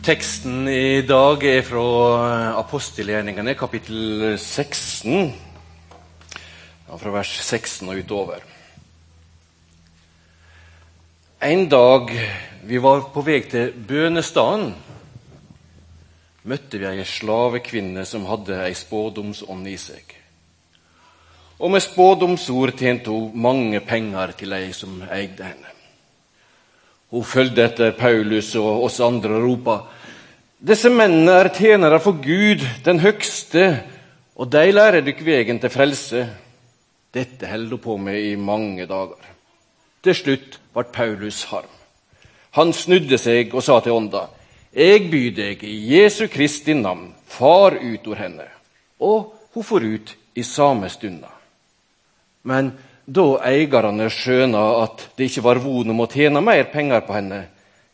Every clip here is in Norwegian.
Teksten i dag er fra apostelgjerningene, kapittel 16, fra vers 16 og utover. En dag vi var på vei til bønestaden, møtte vi ei slavekvinne som hadde ei spådomsånd i seg. Og med spådomsord tjente hun mange penger til ei som eide henne. Hun fulgte etter Paulus og oss andre ropa disse mennene er tjenere for Gud, den høgste, og de lærer dykk vegen til frelse. Dette holdt hun på med i mange dager. Til slutt ble Paulus harm. Han snudde seg og sa til ånda, Jeg byr deg i Jesu Kristi navn, far ut over henne. Og hun for ut i samme stunda. Men da eierne skjøna at det ikke var von om å tjene mer penger på henne,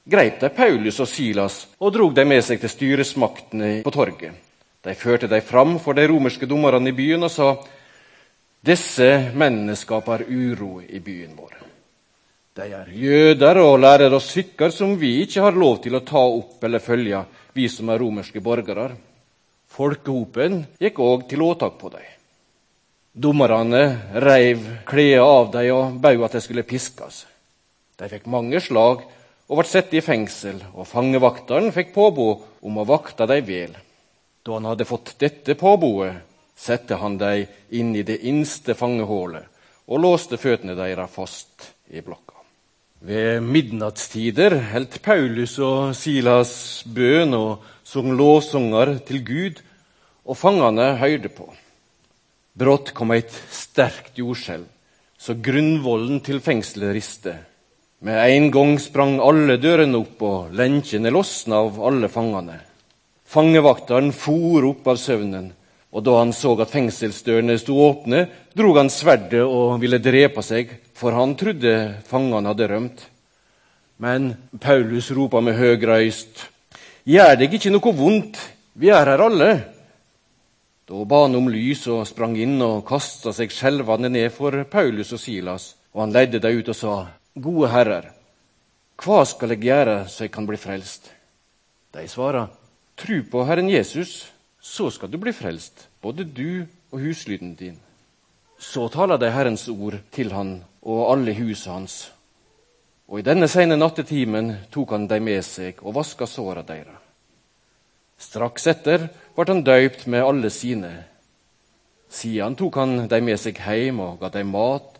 greip de Paulus og Silas og drog dem med seg til styresmaktene på torget. De førte dem fram for de romerske dommerne i byen og sa disse mennene skaper uro i byen vår. De er jøder og lærer oss skikker som vi ikke har lov til å ta opp eller følge, vi som er romerske borgere. Folkehopen gikk òg til åtak på dem. Dommerne reiv klærne av dem og bød at de skulle piskes. De fikk mange slag og ble satt i fengsel, og fangevakteren fikk påbud om å vakte dem vel. Da han hadde fått dette påbudet, satte han dem inn i det innste fangehullet og låste føttene deres fast i blokka. Ved midnattstider holdt Paulus og Silas bønn og sang lovsanger til Gud, og fangene hørte på. Brått kom et sterkt jordskjelv, så grunnvollen til fengselet riste. Med en gang sprang alle dørene opp, og lenkjene losna av alle fangene. Fangevakteren for opp av søvnen, og da han så at fengselsdørene sto åpne, drog han sverdet og ville drepe seg, for han trodde fangene hadde rømt. Men Paulus ropa med høg røyst, Gjør deg ikke noe vondt, vi er her alle. Da ba han om lys og sprang inn og kasta seg skjelvende ned for Paulus og Silas. Og han ledde dem ut og sa, Gode herrer, hva skal jeg gjøre så jeg kan bli frelst? De svarer, Tru på Herren Jesus, så skal du bli frelst, både du og huslyden din. Så taler de Herrens ord til han og alle huset hans. Og i denne sene nattetimen tok han dem med seg og vaska såra deres. Straks etter ble han døypt med alle sine. Siden tok han dem med seg hjem og ga dem mat,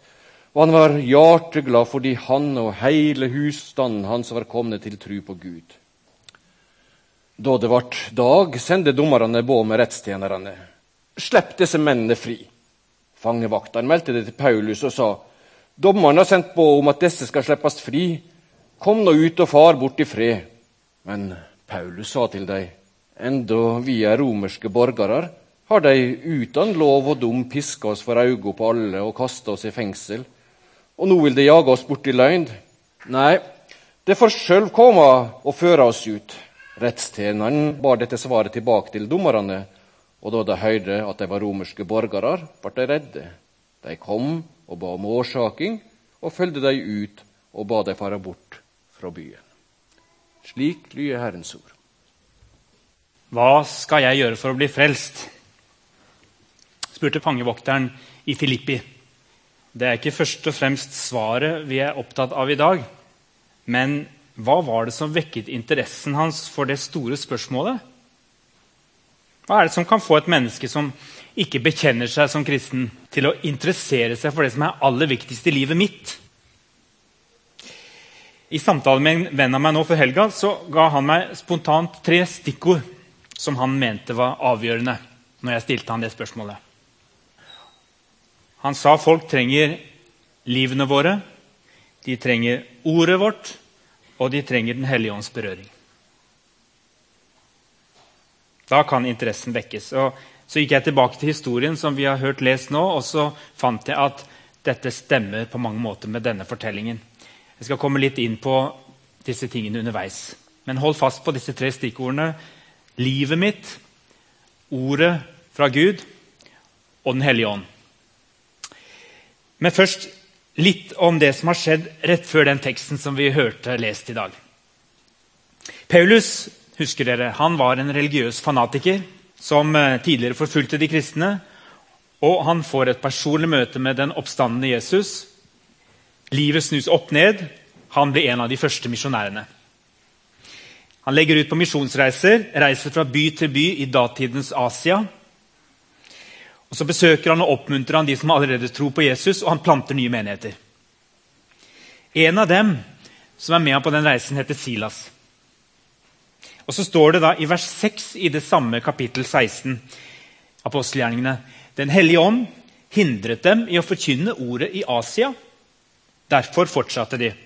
og han var hjerteglad fordi han og hele husstanden hans var kommet til tru på Gud. Da det ble dag, sendte dommerne båd med rettstjenerne. Slipp disse mennene fri. Fangevaktene meldte det til Paulus og sa, dommeren har sendt båd om at disse skal slippes fri. Kom nå ut og far bort i fred. Men Paulus sa til dem, Enda vi er romerske borgere, har de uten lov og dom piska oss for øynene på alle og kasta oss i fengsel. Og nå vil de jage oss bort i løgn. Nei, det får sjøl komme og føre oss ut. Rettstjeneren bar dette svaret tilbake til dommerne, og da de hørte at de var romerske borgere, ble de redde. De kom og ba om årsaking, og fulgte de ut og ba de fare bort fra byen. Slik lyder Herrens ord. Hva skal jeg gjøre for å bli frelst? spurte fangevokteren i Filippi. Det er ikke først og fremst svaret vi er opptatt av i dag. Men hva var det som vekket interessen hans for det store spørsmålet? Hva er det som kan få et menneske som ikke bekjenner seg som kristen, til å interessere seg for det som er aller viktigst i livet mitt? I samtale med en venn av meg nå for helga så ga han meg spontant tre stikkord som han mente var avgjørende når jeg stilte han det spørsmålet. Han sa folk trenger livene våre, de trenger ordet vårt, og de trenger Den hellige ånds berøring. Da kan interessen vekkes. Og så gikk jeg tilbake til historien som vi har hørt lest nå, og så fant jeg at dette stemmer på mange måter med denne fortellingen. Jeg skal komme litt inn på disse tingene underveis. Men hold fast på disse tre stikkordene livet mitt, ordet fra Gud og Den hellige ånd. Men først litt om det som har skjedd rett før den teksten som vi hørte lest i dag. Paulus husker dere, han var en religiøs fanatiker som eh, tidligere forfulgte de kristne. Og han får et personlig møte med den oppstandende Jesus. Livet snus opp ned. Han blir en av de første misjonærene. Han legger ut på misjonsreiser, reiser fra by til by i datidens Asia. Og Så besøker han og oppmuntrer han de som allerede tror på Jesus, og han planter nye menigheter. En av dem som er med ham på den reisen, heter Silas. Og Så står det da i vers 6 i det samme kapittel 16, apostelgjerningene Den hellige ånd hindret dem i å forkynne ordet i Asia. Derfor fortsatte de.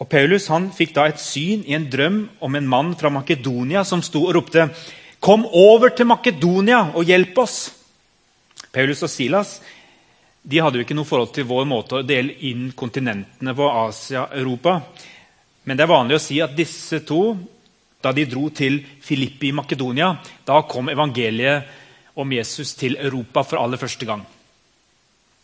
Og Paulus han fikk da et syn i en drøm om en mann fra Makedonia som sto og ropte Kom over til Makedonia og hjelp oss! Paulus og Silas de hadde jo ikke noe forhold til vår måte å dele inn kontinentene på Asia og Europa. Men det er vanlig å si at disse to, da de dro til Filippi i Makedonia, da kom evangeliet om Jesus til Europa for aller første gang.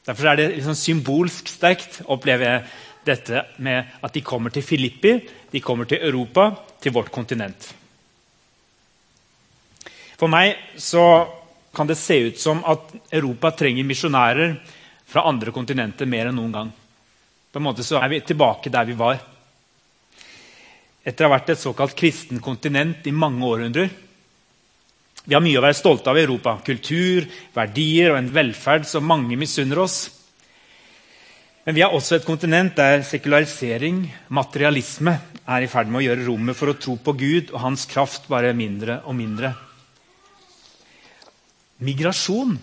Derfor er det liksom symbolsk sterkt, opplever jeg, dette med at de kommer til Filippi, de kommer til Europa, til vårt kontinent. For meg så kan det se ut som at Europa trenger misjonærer fra andre kontinenter mer enn noen gang. På en måte så er vi tilbake der vi var. Etter å ha vært et såkalt kristen kontinent i mange århundrer. Vi har mye å være stolte av i Europa. Kultur, verdier og en velferd som mange misunner oss. Men vi er også et kontinent der sekularisering, materialisme, er i ferd med å gjøre rommet for å tro på Gud og hans kraft bare mindre og mindre. Migrasjon,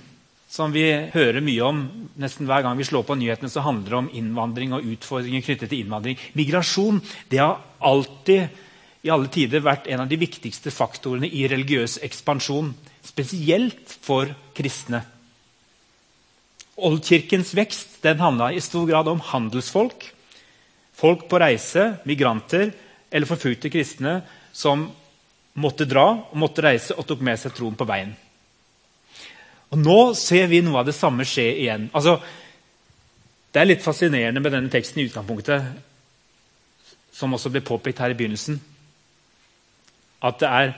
som vi hører mye om nesten hver gang vi slår på nyhetene, så handler det om innvandring og utfordringer knyttet til innvandring. Migrasjon det har alltid i alle tider vært en av de viktigste faktorene i religiøs ekspansjon. Spesielt for kristne. Oldkirkens vekst den handla i stor grad om handelsfolk. Folk på reise, migranter eller forfulgte kristne som måtte dra og måtte reise og tok med seg troen på veien. Og Nå ser vi noe av det samme skje igjen. Altså, det er litt fascinerende med denne teksten i utgangspunktet, som også ble påpekt her i begynnelsen. At det er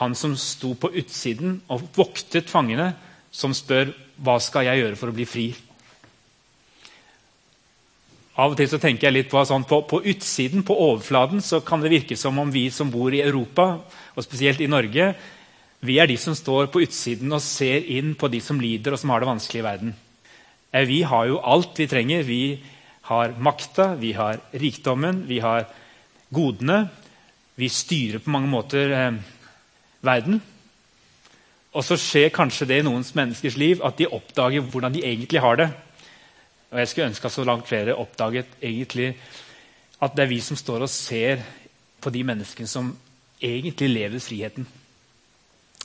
han som sto på utsiden og voktet fangene, som spør hva skal jeg gjøre for å bli fri? Av og til så tenker jeg litt på, sånn, på, på utsiden, på overfladen, så kan det virke som om vi som bor i Europa, og spesielt i Norge, vi er de som står på utsiden og ser inn på de som lider og som har det vanskelig i verden. Eh, vi har jo alt vi trenger. Vi har makta, vi har rikdommen, vi har godene. Vi styrer på mange måter eh, verden. Og så skjer kanskje det i noens menneskers liv at de oppdager hvordan de egentlig har det. Og Jeg skulle ønske at så langt flere oppdaget egentlig at det er vi som står og ser på de menneskene som egentlig lever friheten.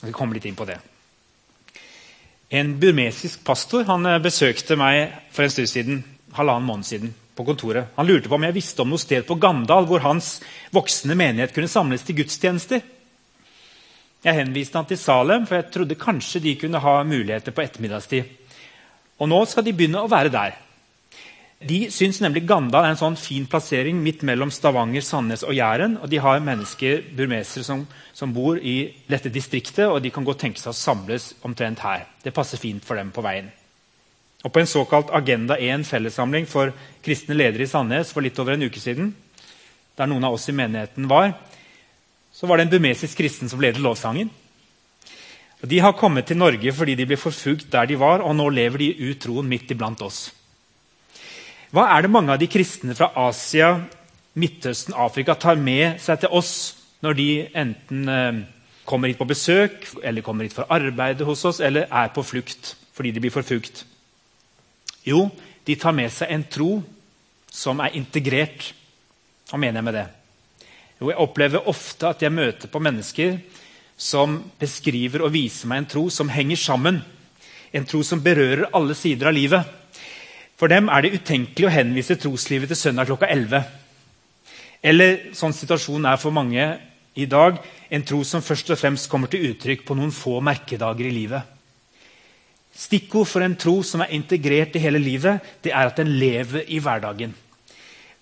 Jeg skal komme litt inn på det. En burmesisk pastor han eh, besøkte meg for en stund siden, halvannen måned siden på kontoret. Han lurte på om jeg visste om noe sted på Gandal hvor hans voksne menighet kunne samles til gudstjenester. Jeg henviste han til Salem, for jeg trodde kanskje de kunne ha muligheter på ettermiddagstid. Og nå skal de begynne å være der. De syns nemlig Gandal er en sånn fin plassering midt mellom Stavanger, Sandnes og Jæren. Og de har mennesker, burmesere som, som, bor i dette distriktet, og de kan godt tenke seg å samles omtrent her. Det passer fint for dem på veien. Og På en såkalt Agenda 1 fellessamling for kristne ledere i Sandnes for litt over en uke siden, der noen av oss i menigheten var, så var det en bumesisk kristen som ledet lovsangen. Og de har kommet til Norge fordi de ble forfulgt der de var, og nå lever de ut troen midt iblant oss. Hva er det mange av de kristne fra Asia, Midtøsten, Afrika tar med seg til oss når de enten eh, kommer hit på besøk, eller kommer hit for å arbeide hos oss, eller er på flukt fordi de blir forfulgt? Jo, de tar med seg en tro som er integrert. Hva mener jeg med det? Jo, jeg opplever ofte at jeg møter på mennesker som beskriver og viser meg en tro som henger sammen. En tro som berører alle sider av livet. For dem er det utenkelig å henvise troslivet til søndag klokka 11. Eller sånn situasjonen er for mange i dag, en tro som først og fremst kommer til uttrykk på noen få merkedager i livet. Stikkord for en tro som er integrert i hele livet, det er at den lever i hverdagen.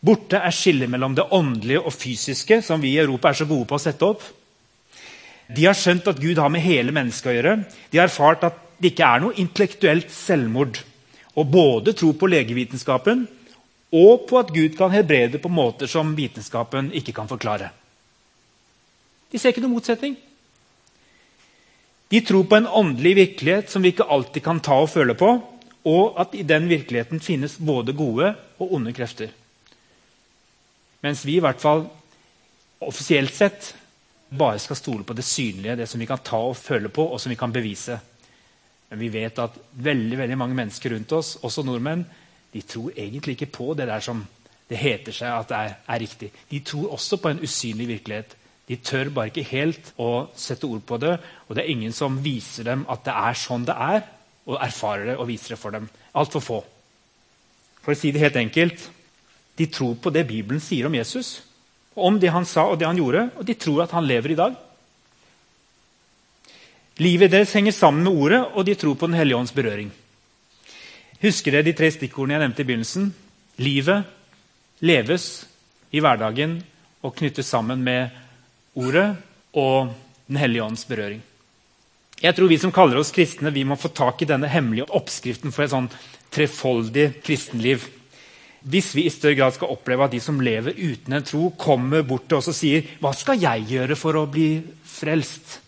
Borte er skillet mellom det åndelige og fysiske, som vi i Europa er så gode på å sette opp. De har skjønt at Gud har med hele mennesket å gjøre. De har erfart at det ikke er noe intellektuelt selvmord å både tro på legevitenskapen og på at Gud kan helbrede på måter som vitenskapen ikke kan forklare. De ser ikke noen motsetning. De tror på en åndelig virkelighet som vi ikke alltid kan ta og føle på, og at i den virkeligheten finnes både gode og onde krefter. Mens vi i hvert fall offisielt sett bare skal stole på det synlige, det som vi kan ta og føle på, og som vi kan bevise. Men vi vet at veldig veldig mange mennesker rundt oss, også nordmenn, de tror egentlig ikke på det der som det heter seg at det er, er riktig. De tror også på en usynlig virkelighet. De tør bare ikke helt å sette ord på det, og det er ingen som viser dem at det er sånn det er, og erfarer det og viser det for dem. Altfor få. For å si det helt enkelt de tror på det Bibelen sier om Jesus, om det han sa og det han gjorde, og de tror at han lever i dag. Livet deres henger sammen med ordet, og de tror på Den hellige ånds berøring. Husker dere de tre stikkordene jeg nevnte i begynnelsen? Livet leves i hverdagen og knyttes sammen med ordet og Den hellige ånds berøring. Jeg tror Vi som kaller oss kristne, vi må få tak i denne hemmelige oppskriften for et sånn trefoldig kristenliv. Hvis vi i større grad skal oppleve at de som lever uten en tro, kommer bort til oss og sier 'Hva skal jeg gjøre for å bli frelst?'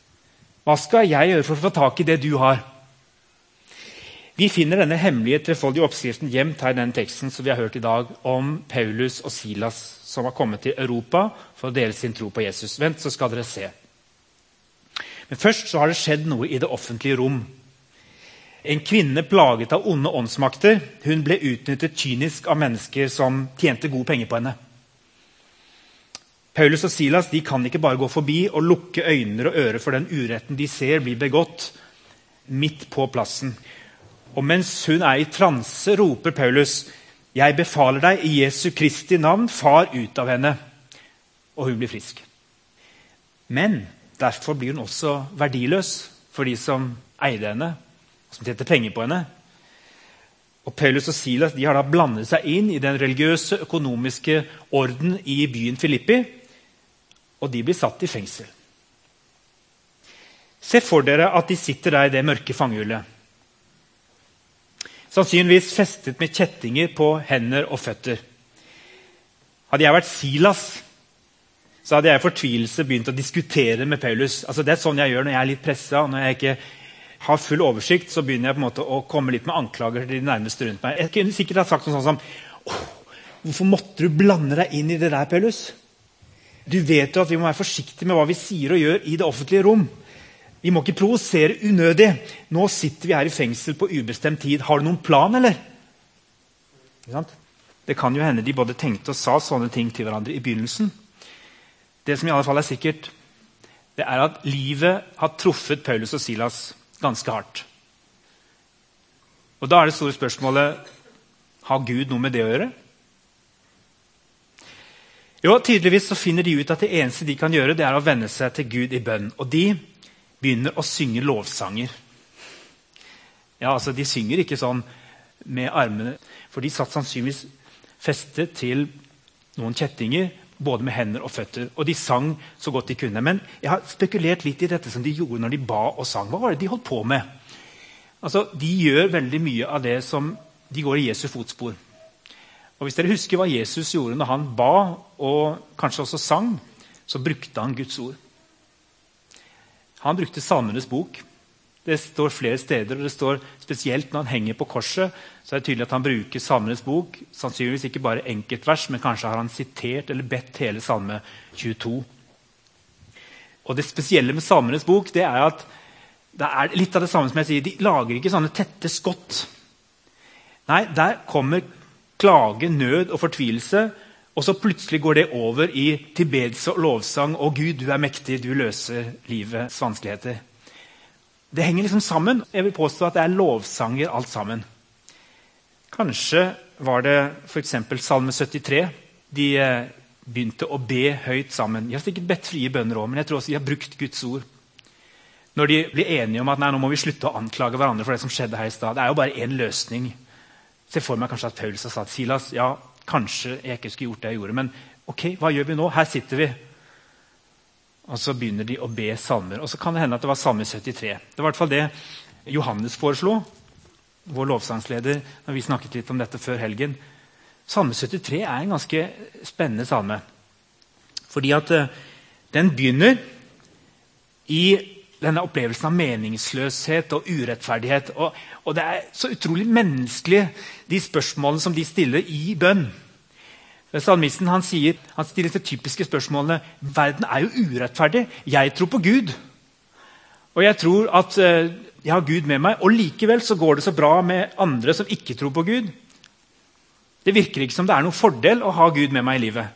'Hva skal jeg gjøre for å få tak i det du har?' Vi finner denne hemmelige trefoldige oppskriften gjemt her i den teksten som vi har hørt i dag om Paulus og Silas som har kommet til Europa for å dele sin tro på Jesus. Vent, så skal dere se. Men først så har det skjedd noe i det offentlige rom. En kvinne plaget av onde åndsmakter hun ble utnyttet kynisk av mennesker som tjente gode penger på henne. Paulus og Silas de kan ikke bare gå forbi og lukke øyne og ører for den uretten de ser blir begått midt på plassen. Og mens hun er i transe, roper Paulus, 'Jeg befaler deg i Jesu Kristi navn, far ut av henne.' Og hun blir frisk. Men derfor blir hun også verdiløs for de som eide henne som tjente penger på henne. Og Paulus og Silas de har da blandet seg inn i den religiøse, økonomiske orden i byen Filippi, og de blir satt i fengsel. Se for dere at de sitter der i det mørke fangehullet. Sannsynligvis festet med kjettinger på hender og føtter. Hadde jeg vært Silas, så hadde jeg i fortvilelse begynt å diskutere med Paulus. Altså, det er sånn jeg gjør når jeg er litt pressa, når jeg ikke har full oversikt, så begynner jeg på en måte å komme litt med anklager til de nærmeste rundt meg. Jeg kunne sikkert ha sagt noe sånt som Hvorfor måtte du blande deg inn i det der, Paulus? Du vet jo at vi må være forsiktige med hva vi sier og gjør i det offentlige rom. Vi må ikke provosere unødig. Nå sitter vi her i fengsel på ubestemt tid. Har du noen plan, eller? Det kan jo hende de både tenkte og sa sånne ting til hverandre i begynnelsen. Det som i alle fall er sikkert, det er at livet har truffet Paulus og Silas ganske hardt. Og Da er det store spørsmålet har Gud noe med det å gjøre. Jo, Tydeligvis så finner de ut at det eneste de kan gjøre, det er å venne seg til Gud i bønn. Og de begynner å synge lovsanger. Ja, altså, De synger ikke sånn med armene, for de satt sannsynligvis festet til noen kjettinger både med hender og føtter. Og de sang så godt de kunne. Men jeg har spekulert litt i dette som de gjorde når de ba og sang. Hva var det de holdt på med? Altså, De gjør veldig mye av det som de går i Jesu fotspor. Og Hvis dere husker hva Jesus gjorde når han ba og kanskje også sang, så brukte han Guds ord. Han brukte Salmenes bok. Det står flere steder, og det står spesielt når han henger på korset, så er det tydelig at han bruker Salmenes bok. Sannsynligvis ikke bare enkeltvers, men kanskje har han sitert eller bedt hele Salme 22. Og Det spesielle med Salmenes bok det er at det er litt av det samme som jeg sier, de lager ikke sånne tette skott. Nei, der kommer klage, nød og fortvilelse, og så plutselig går det over i tilbedelse og lovsang. Å Gud, du er mektig, du løser livets vanskeligheter. Det henger liksom sammen. Jeg vil påstå at det er lovsanger alt sammen. Kanskje var det f.eks. Salme 73. De eh, begynte å be høyt sammen. De har sikkert bedt frie bønner òg, men jeg tror også de har brukt Guds ord. Når de blir enige om at nei, nå må vi slutte å anklage hverandre for det som skjedde her i stad. Det er jo bare én løsning. Se for meg kanskje at Paulus har sagt Silas, ja, kanskje jeg ikke skulle gjort det jeg gjorde. Men ok, hva gjør vi nå? Her sitter vi. Og så begynner de å be salmer. Og så kan det hende at det var salme 73. Det var i hvert fall det Johannes foreslo, vår lovsangsleder, når vi snakket litt om dette før helgen. Salme 73 er en ganske spennende salme. Fordi at uh, den begynner i denne opplevelsen av meningsløshet og urettferdighet. Og, og, det er så utrolig menneskelig, de spørsmålene som de stiller i bønn. Salmisten han, sier, han stiller de typiske spørsmålene. Verden er jo urettferdig. Jeg tror på Gud. Og jeg tror at uh, jeg har Gud med meg. Og likevel så går det så bra med andre som ikke tror på Gud. Det virker ikke som det er noen fordel å ha Gud med meg i livet.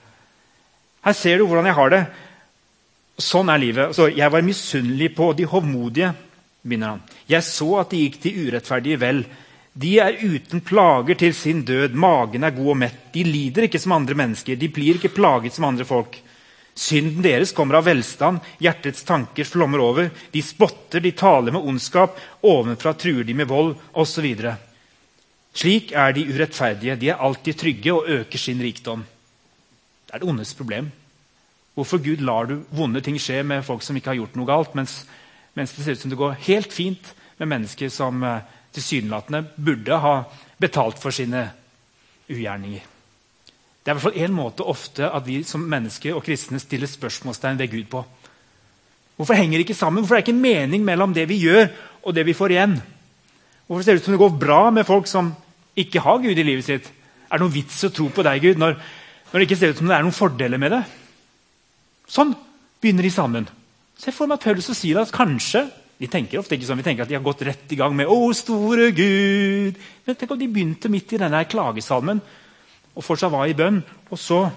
Her ser du hvordan jeg har det. Sånn er livet. Så jeg var misunnelig på de hovmodige. begynner han. Jeg så at de gikk til urettferdige vel. De er uten plager til sin død. Magen er god og mett. De lider ikke som andre mennesker. De blir ikke plaget som andre folk. Synden deres kommer av velstand. Hjertets tanker flommer over. De spotter, de taler med ondskap. Ovenfra truer de med vold, osv. Slik er de urettferdige. De er alltid trygge og øker sin rikdom. Det er det ondes problem. Hvorfor Gud lar du vonde ting skje med folk som ikke har gjort noe galt, mens, mens det ser ut som det går helt fint med mennesker som uh, tilsynelatende burde ha betalt for sine ugjerninger. Det er i hvert fall én måte ofte at vi som mennesker og kristne stiller spørsmålstegn ved Gud på. Hvorfor henger det ikke sammen? Hvorfor er det ikke mening mellom det vi gjør, og det vi får igjen? Hvorfor ser det ut som det går bra med folk som ikke har Gud i livet sitt? Er det noen vits å tro på deg, Gud, når, når det ikke ser ut som det er noen fordeler med det? Sånn begynner de sammen. Se for meg at Paulus og Silas kanskje de tenker ofte ikke sånn, Vi tenker at de har gått rett i gang med 'Å, store Gud'. Men tenk om de begynte midt i denne klagesalmen og fortsatt var i bønn. Og så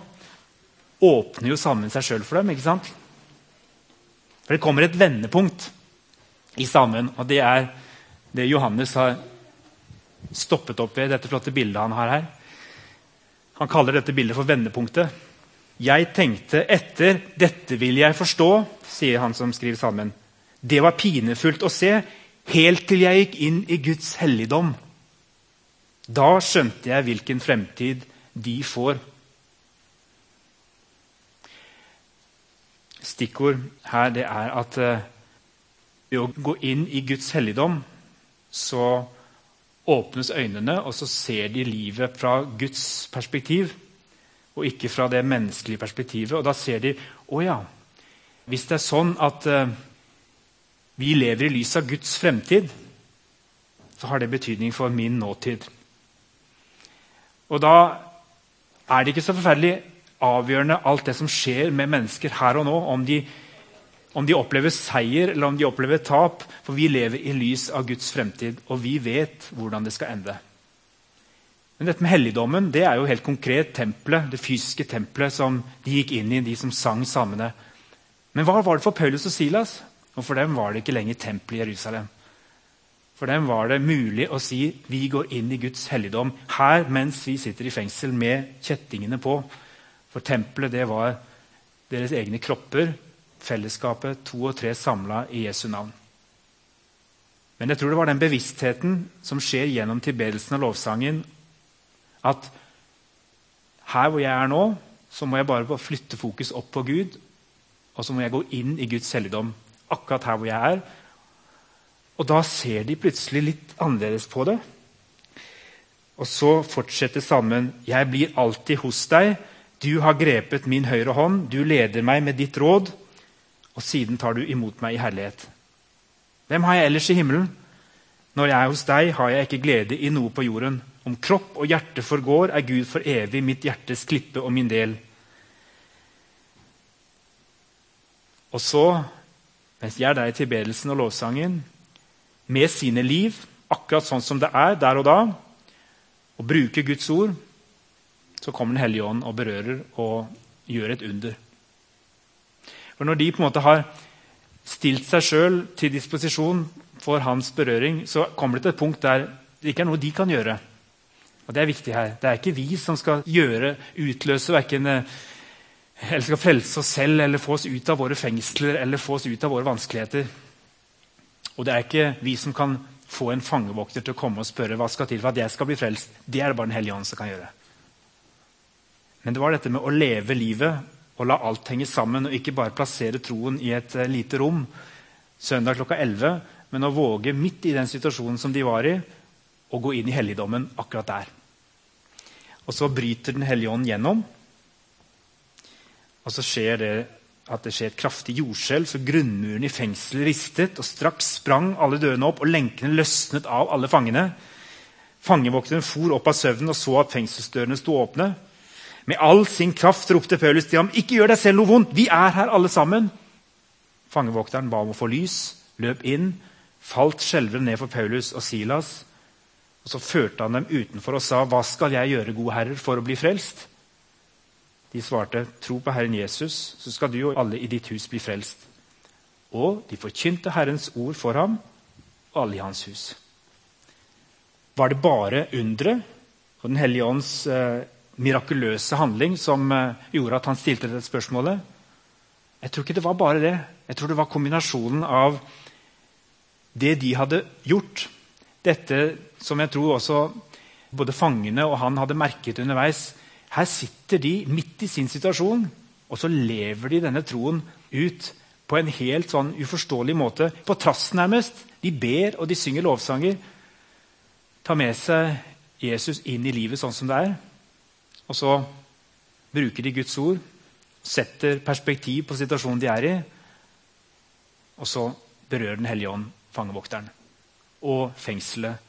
åpner jo salmen seg sjøl for dem. ikke sant? For Det kommer et vendepunkt i salmen, og det er det Johannes har stoppet opp ved dette flotte bildet han har her. Han kaller dette bildet for vendepunktet. Jeg tenkte etter, dette vil jeg forstå, sier han som skriver salmen. Det var pinefullt å se, helt til jeg gikk inn i Guds helligdom. Da skjønte jeg hvilken fremtid de får. Stikkord her det er at uh, ved å gå inn i Guds helligdom så åpnes øynene, og så ser de livet fra Guds perspektiv og ikke fra det menneskelige perspektivet. Og da ser de å ja, hvis det er sånn at uh, vi lever i lys av Guds fremtid, så har det betydning for min nåtid. Og da er det ikke så forferdelig avgjørende alt det som skjer med mennesker her og nå, om de, om de opplever seier eller om de opplever tap, for vi lever i lys av Guds fremtid, og vi vet hvordan det skal ende. Men dette med helligdommen det er jo helt konkret tempelet, det fysiske tempelet som de gikk inn i, de som sang samene. Men hva var det for Paulus og Silas? Og For dem var det ikke lenger tempel i Jerusalem. For dem var det mulig å si vi går inn i Guds helligdom her mens vi sitter i fengsel med kjettingene på. For tempelet det var deres egne kropper, fellesskapet, to og tre samla i Jesu navn. Men jeg tror det var den bevisstheten som skjer gjennom tilbedelsen og lovsangen, at her hvor jeg er nå, så må jeg bare flytte fokus opp på Gud. Og så må jeg gå inn i Guds helligdom akkurat her hvor jeg er. Og da ser de plutselig litt annerledes på det. Og så fortsetter salmen. Jeg blir alltid hos deg. Du har grepet min høyre hånd. Du leder meg med ditt råd. Og siden tar du imot meg i herlighet. Hvem har jeg ellers i himmelen? Når jeg er hos deg, har jeg ikke glede i noe på jorden. Om kropp og hjerte forgår, er Gud for evig mitt hjertes klippe og min del. Og så, mens jeg er der i tilbedelsen og lovsangen, med sine liv, akkurat sånn som det er der og da, og bruker Guds ord, så kommer Den hellige ånd og berører og gjør et under. For Når de på en måte har stilt seg sjøl til disposisjon for hans berøring, så kommer det til et punkt der det ikke er noe de kan gjøre. Og Det er viktig her. Det er ikke vi som skal gjøre, utløse verken eh, eller skal frelse oss selv eller få oss ut av våre fengsler eller få oss ut av våre vanskeligheter. Og det er ikke vi som kan få en fangevokter til å komme og spørre hva skal til for at jeg skal bli frelst. Det er det bare Den hellige ånd som kan gjøre. Men det var dette med å leve livet og la alt henge sammen, og ikke bare plassere troen i et uh, lite rom søndag klokka 11, men å våge midt i den situasjonen som de var i, å gå inn i helligdommen akkurat der. Og så bryter Den hellige ånd gjennom. Og så skjer det at det skjer et kraftig jordskjelv, så grunnmuren i fengselet ristet, og straks sprang alle dørene opp, og lenkene løsnet av alle fangene. Fangevokteren for opp av søvnen og så at fengselsdørene sto åpne. Med all sin kraft ropte Paulus til ham, 'Ikke gjør deg selv noe vondt! Vi er her, alle sammen!' Fangevokteren ba om å få lys, løp inn, falt skjelvende ned for Paulus og Silas. Og Så førte han dem utenfor og sa, 'Hva skal jeg gjøre, gode herrer, for å bli frelst?' De svarte, 'Tro på Herren Jesus, så skal du og alle i ditt hus bli frelst.' Og de forkynte Herrens ord for ham og alle i hans hus. Var det bare underet og Den hellige ånds eh, mirakuløse handling som eh, gjorde at han stilte dette spørsmålet? Jeg tror ikke det var bare det. Jeg tror det var kombinasjonen av det de hadde gjort, dette som jeg tror også både fangene og han hadde merket underveis, her sitter de midt i sin situasjon, og så lever de denne troen ut på en helt sånn uforståelig måte. På trass, nærmest. De ber og de synger lovsanger. Tar med seg Jesus inn i livet sånn som det er. Og så bruker de Guds ord, setter perspektiv på situasjonen de er i. Og så berører Den hellige ånd fangevokteren og fengselet.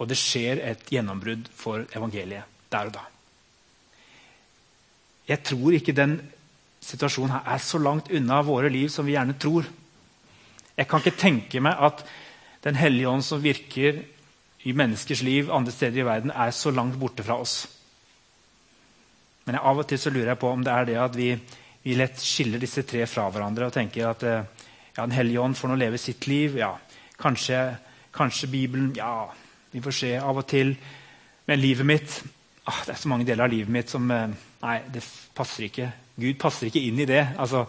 Og det skjer et gjennombrudd for evangeliet der og da. Jeg tror ikke den situasjonen her er så langt unna våre liv som vi gjerne tror. Jeg kan ikke tenke meg at Den hellige ånd som virker i menneskers liv andre steder i verden, er så langt borte fra oss. Men av og til så lurer jeg på om det er det at vi, vi lett skiller disse tre fra hverandre og tenker at ja, Den hellige ånd får nå leve sitt liv. ja, Kanskje, kanskje Bibelen Ja, vi får se av og til. Men livet mitt ah, Det er så mange deler av livet mitt som eh, Nei, det passer ikke. Gud passer ikke inn i det. Altså,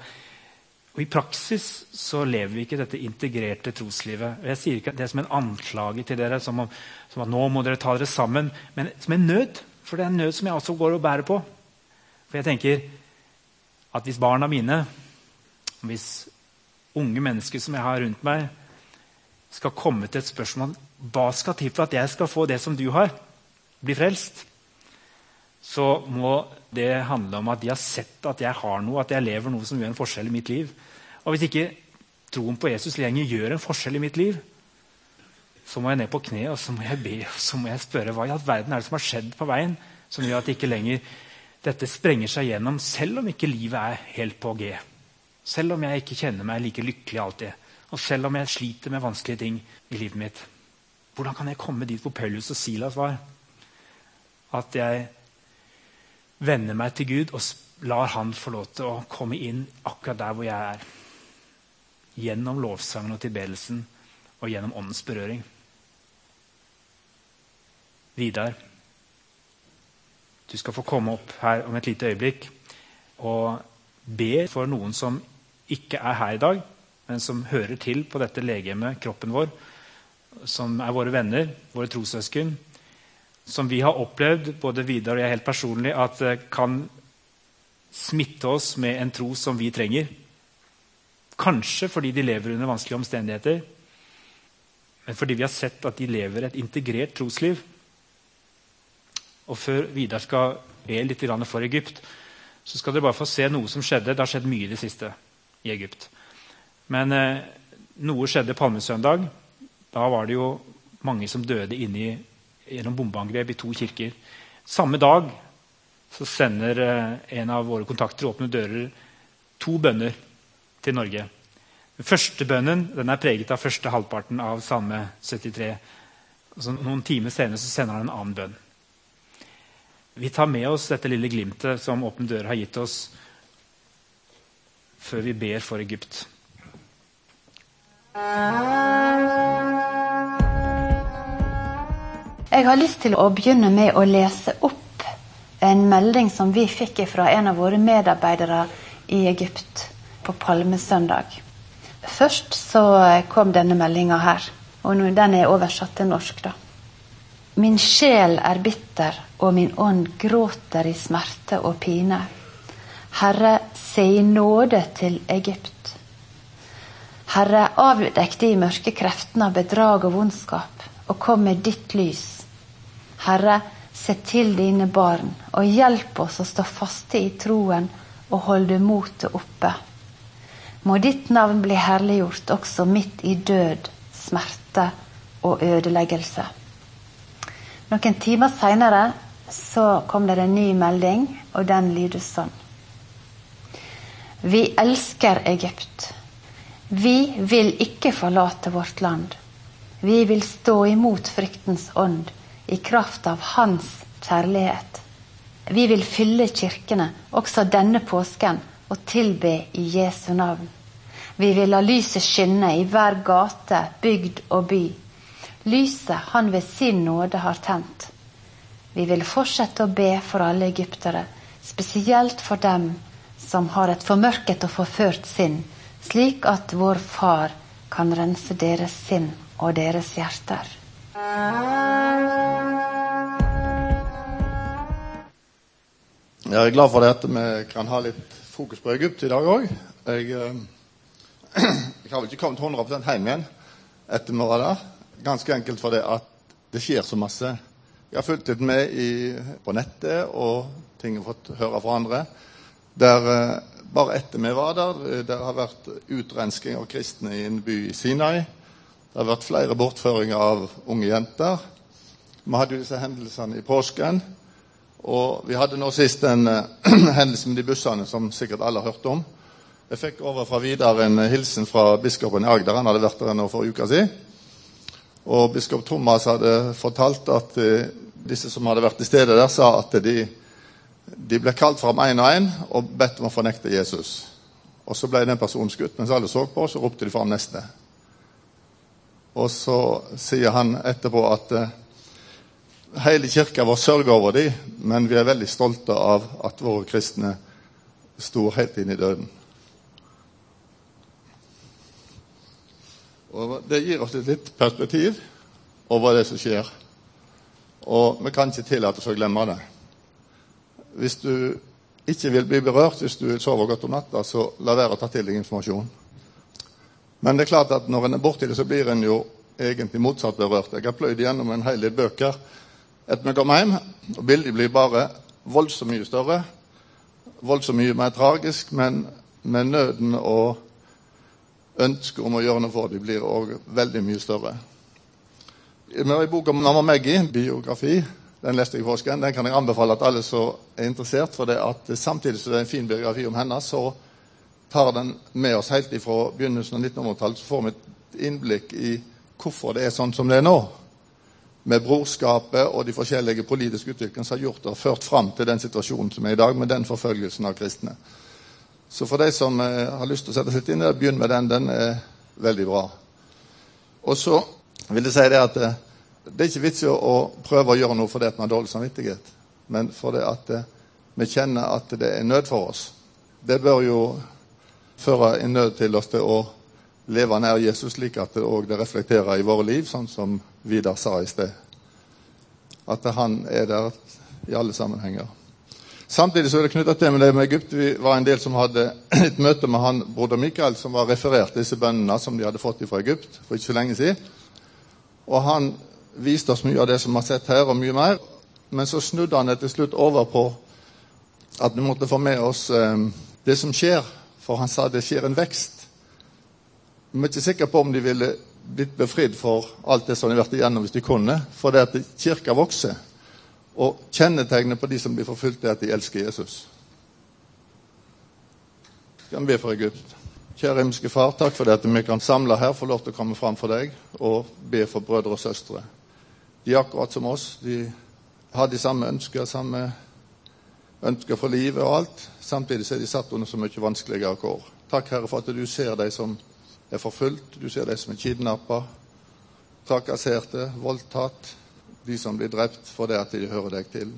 og I praksis så lever vi ikke dette integrerte troslivet. Jeg sier ikke det som en anklage til dere, som, om, som at nå må dere ta dere sammen, men som en nød. For det er en nød som jeg også går og bærer på. For jeg tenker at hvis barna mine, hvis unge mennesker som jeg har rundt meg, skal komme til et spørsmål hva skal til for at jeg skal få det som du har, bli frelst, så må det handler om at de har sett at jeg har noe, at jeg lever noe som gjør en forskjell i mitt liv. Og hvis ikke troen på Jesus lenger gjør en forskjell i mitt liv, så må jeg ned på kne og så må jeg be og så må jeg spørre hva i all verden er det som har skjedd på veien som gjør at ikke lenger dette sprenger seg gjennom, selv om ikke livet er helt på G. Selv om jeg ikke kjenner meg like lykkelig alltid, og selv om jeg sliter med vanskelige ting i livet mitt. Hvordan kan jeg komme dit hvor Paulus og Silas var? At jeg vender meg til Gud og lar Han få lov til å komme inn akkurat der hvor jeg er. Gjennom lovsangen og tilbedelsen og gjennom åndens berøring. Vidar, du skal få komme opp her om et lite øyeblikk og be for noen som ikke er her i dag, men som hører til på dette legemet, kroppen vår, som er våre venner, våre trossøsken som vi har opplevd, både Vidar og jeg helt personlig, at kan smitte oss med en tro som vi trenger. Kanskje fordi de lever under vanskelige omstendigheter, men fordi vi har sett at de lever et integrert trosliv. Og før Vidar skal be litt for Egypt, så skal dere bare få se noe som skjedde. Det har skjedd mye i det siste i Egypt. Men eh, noe skjedde palmesøndag. Da var det jo mange som døde inni gjennom bombeangrep i to kirker. Samme dag så sender eh, en av våre kontakter Åpne dører to bønner til Norge. Den første bønnen den er preget av første halvparten av Salme 73. Altså, noen timer senere så sender han en annen bønn. Vi tar med oss dette lille glimtet som Åpne dører har gitt oss, før vi ber for Egypt. Jeg har lyst til å begynne med å lese opp en melding som vi fikk fra en av våre medarbeidere i Egypt på palmesøndag. Først så kom denne meldinga her, og den er oversatt til norsk. da. Min sjel er bitter, og min ånd gråter i smerte og pine. Herre, se i nåde til Egypt. Herre, avdekk de mørke kreftene av bedrag og vondskap, og kom med ditt lys. Herre, se til dine barn, og hjelp oss å stå faste i troen og holde motet oppe. Må ditt navn bli herliggjort også midt i død, smerte og ødeleggelse. Noen timer seinere kom det en ny melding, og den lyder sånn. Vi elsker Egypt. Vi vil ikke forlate vårt land. Vi vil stå imot fryktens ånd i kraft av Hans kjærlighet. Vi vil fylle kirkene også denne påsken og tilbe i Jesu navn. Vi vil la lyset skinne i hver gate, bygd og by lyset han ved sin nåde har tent. Vi vil fortsette å be for alle egyptere, spesielt for dem som har et formørket og forført sinn, slik at vår Far kan rense deres sinn og deres hjerter. Jeg er glad for det at vi kan ha litt fokus på Egypt i dag òg. Jeg, eh, jeg, har vel ikke kommet 100 hjem igjen etter vi var der. Ganske enkelt fordi at det skjer så masse. Jeg har fulgt litt med i, på nettet og ting har fått høre fra andre. Der eh, Bare etter vi var der, eh, det har vært utrensking av kristne i en by i Sinai. Det har vært flere bortføringer av unge jenter. Vi hadde jo disse hendelsene i påsken. Og vi hadde nå sist en uh, hendelse med de bussene som sikkert alle har hørt om. Jeg fikk over fra Vidar en hilsen fra biskopen i Agder. Han hadde vært der nå for en uke siden. Og biskop Thomas hadde fortalt at eh, disse som hadde vært til stede der, sa at de, de ble kalt fram én og én og bedt om å fornekte Jesus. Og så ble den personen skutt. Mens alle så på, så ropte de fram neste. Og så sier han etterpå at eh, hele kirka vår sørger over dem, men vi er veldig stolte av at våre kristne sto helt inn i døden. Og Det gir oss et litt perspektiv over det som skjer. Og vi kan ikke tillate oss å glemme det. Hvis du ikke vil bli berørt, hvis du vil sove godt om natta, så la være å ta til deg informasjon. Men det er klart at når en er borti det, så blir en jo egentlig motsatt berørt. Jeg har pløyd gjennom en hel del bøker etter vi kom hjem, og bildet blir bare voldsomt mye større. Voldsomt mye mer tragisk, men med nøden og ønsket om å gjøre noe for dem blir òg veldig mye større. Vi har en bok om Nama Maggie, biografi. Den leste jeg i påsken. Den kan jeg anbefale at alle som er interessert. For det at samtidig som det er en fin biografi om henne, så tar den med oss helt ifra begynnelsen av 1900-tallet. Så får vi et innblikk i hvorfor det er sånn som det er nå. Med brorskapet og de forskjellige politiske utviklingene som har gjort og ført fram til den situasjonen som er i dag, med den forfølgelsen av kristne. Så for de som eh, har lyst til å sette seg inn i det, begynn med den. Den er veldig bra. Og så vil jeg si det at eh, det er ikke vits i å prøve å gjøre noe fordi vi har dårlig samvittighet, men fordi at eh, vi kjenner at det er nød for oss. Det bør jo føre en nød til oss til å leve nær Jesus, slik at det òg reflekterer i våre liv, sånn som Vidar sa i sted. At han er der i alle sammenhenger. Samtidig så er det knytta til med det med Egypt. Vi var en del som hadde et møte med han broder Mikael, som var referert disse bøndene som de hadde fått fra Egypt for ikke så lenge siden. Og han viste oss mye av det som vi har sett her, og mye mer. Men så snudde han det til slutt over på at vi måtte få med oss eh, det som skjer. For han sa det skjer en vekst. Vi er ikke sikre på om de ville blitt befridd for alt det som de har vært igjennom hvis de kunne. For det at kirka vokser. Og kjennetegnet på de som blir forfulgt, er at de elsker Jesus. Skal vi be for Egypt? Kjære himmelske Far, takk for det at vi kan samle her, få lov til å komme fram for deg og be for brødre og søstre. De er akkurat som oss. De har de samme ønsker, samme ønsker for livet og alt. Samtidig er de satt under så mye vanskeligere kår. Takk, Herre, for at du ser de som er forfulgt, du ser de som er kidnappa, trakasserte, voldtatt, de som blir drept for det at de hører deg til.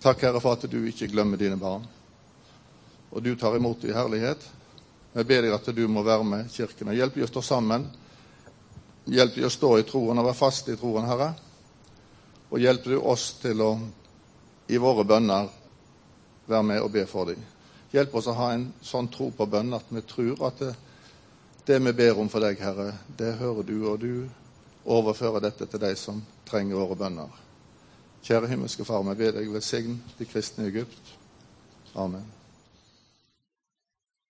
Takk, Herre, for at du ikke glemmer dine barn. Og du tar imot i herlighet. Jeg ber deg at du må være med kirken. Hjelp dem å stå sammen. Hjelp dem å stå i troen og være fast i troen, Herre. Og hjelper du oss til å i våre bønner være med og be for dem. Hjelp oss å ha en sånn tro på bønn at vi tror at det, det vi ber om for deg, Herre, det hører du, og du overfører dette til de som trenger våre bønner. Kjære himmelske Far, vi ber deg velsign de kristne i Egypt. Amen.